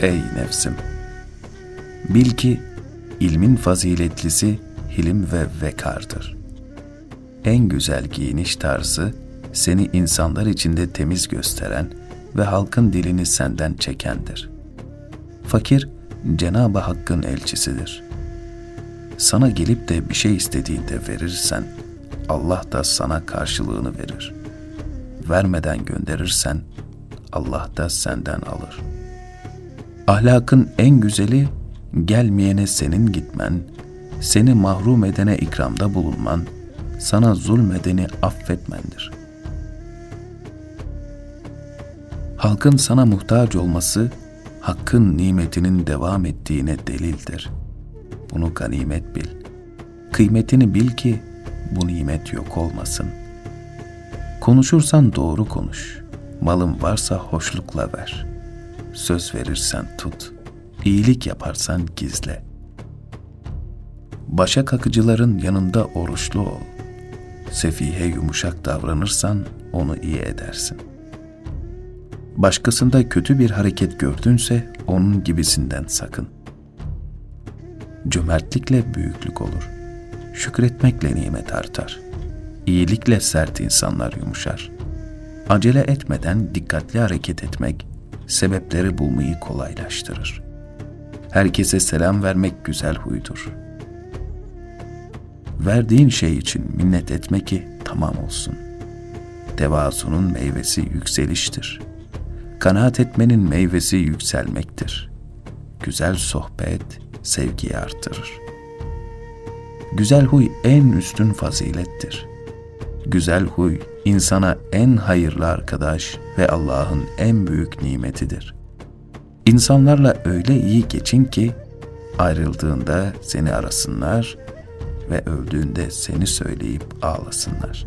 ey nefsim. Bil ki ilmin faziletlisi hilim ve vekardır. En güzel giyiniş tarzı seni insanlar içinde temiz gösteren ve halkın dilini senden çekendir. Fakir, Cenab-ı Hakk'ın elçisidir. Sana gelip de bir şey istediğinde verirsen, Allah da sana karşılığını verir. Vermeden gönderirsen, Allah da senden alır. Ahlakın en güzeli, gelmeyene senin gitmen, seni mahrum edene ikramda bulunman, sana zulmedeni affetmendir.'' halkın sana muhtaç olması, hakkın nimetinin devam ettiğine delildir. Bunu ganimet bil. Kıymetini bil ki bu nimet yok olmasın. Konuşursan doğru konuş. Malın varsa hoşlukla ver. Söz verirsen tut. İyilik yaparsan gizle. Başa kakıcıların yanında oruçlu ol. Sefihe yumuşak davranırsan onu iyi edersin. Başkasında kötü bir hareket gördünse onun gibisinden sakın. Cömertlikle büyüklük olur. Şükretmekle nimet artar. İyilikle sert insanlar yumuşar. Acele etmeden dikkatli hareket etmek sebepleri bulmayı kolaylaştırır. Herkese selam vermek güzel huydur. Verdiğin şey için minnet etme ki tamam olsun. Tevasunun meyvesi yükseliştir.'' Kanaat etmenin meyvesi yükselmektir. Güzel sohbet sevgiyi artırır. Güzel huy en üstün fazilettir. Güzel huy insana en hayırlı arkadaş ve Allah'ın en büyük nimetidir. İnsanlarla öyle iyi geçin ki ayrıldığında seni arasınlar ve öldüğünde seni söyleyip ağlasınlar.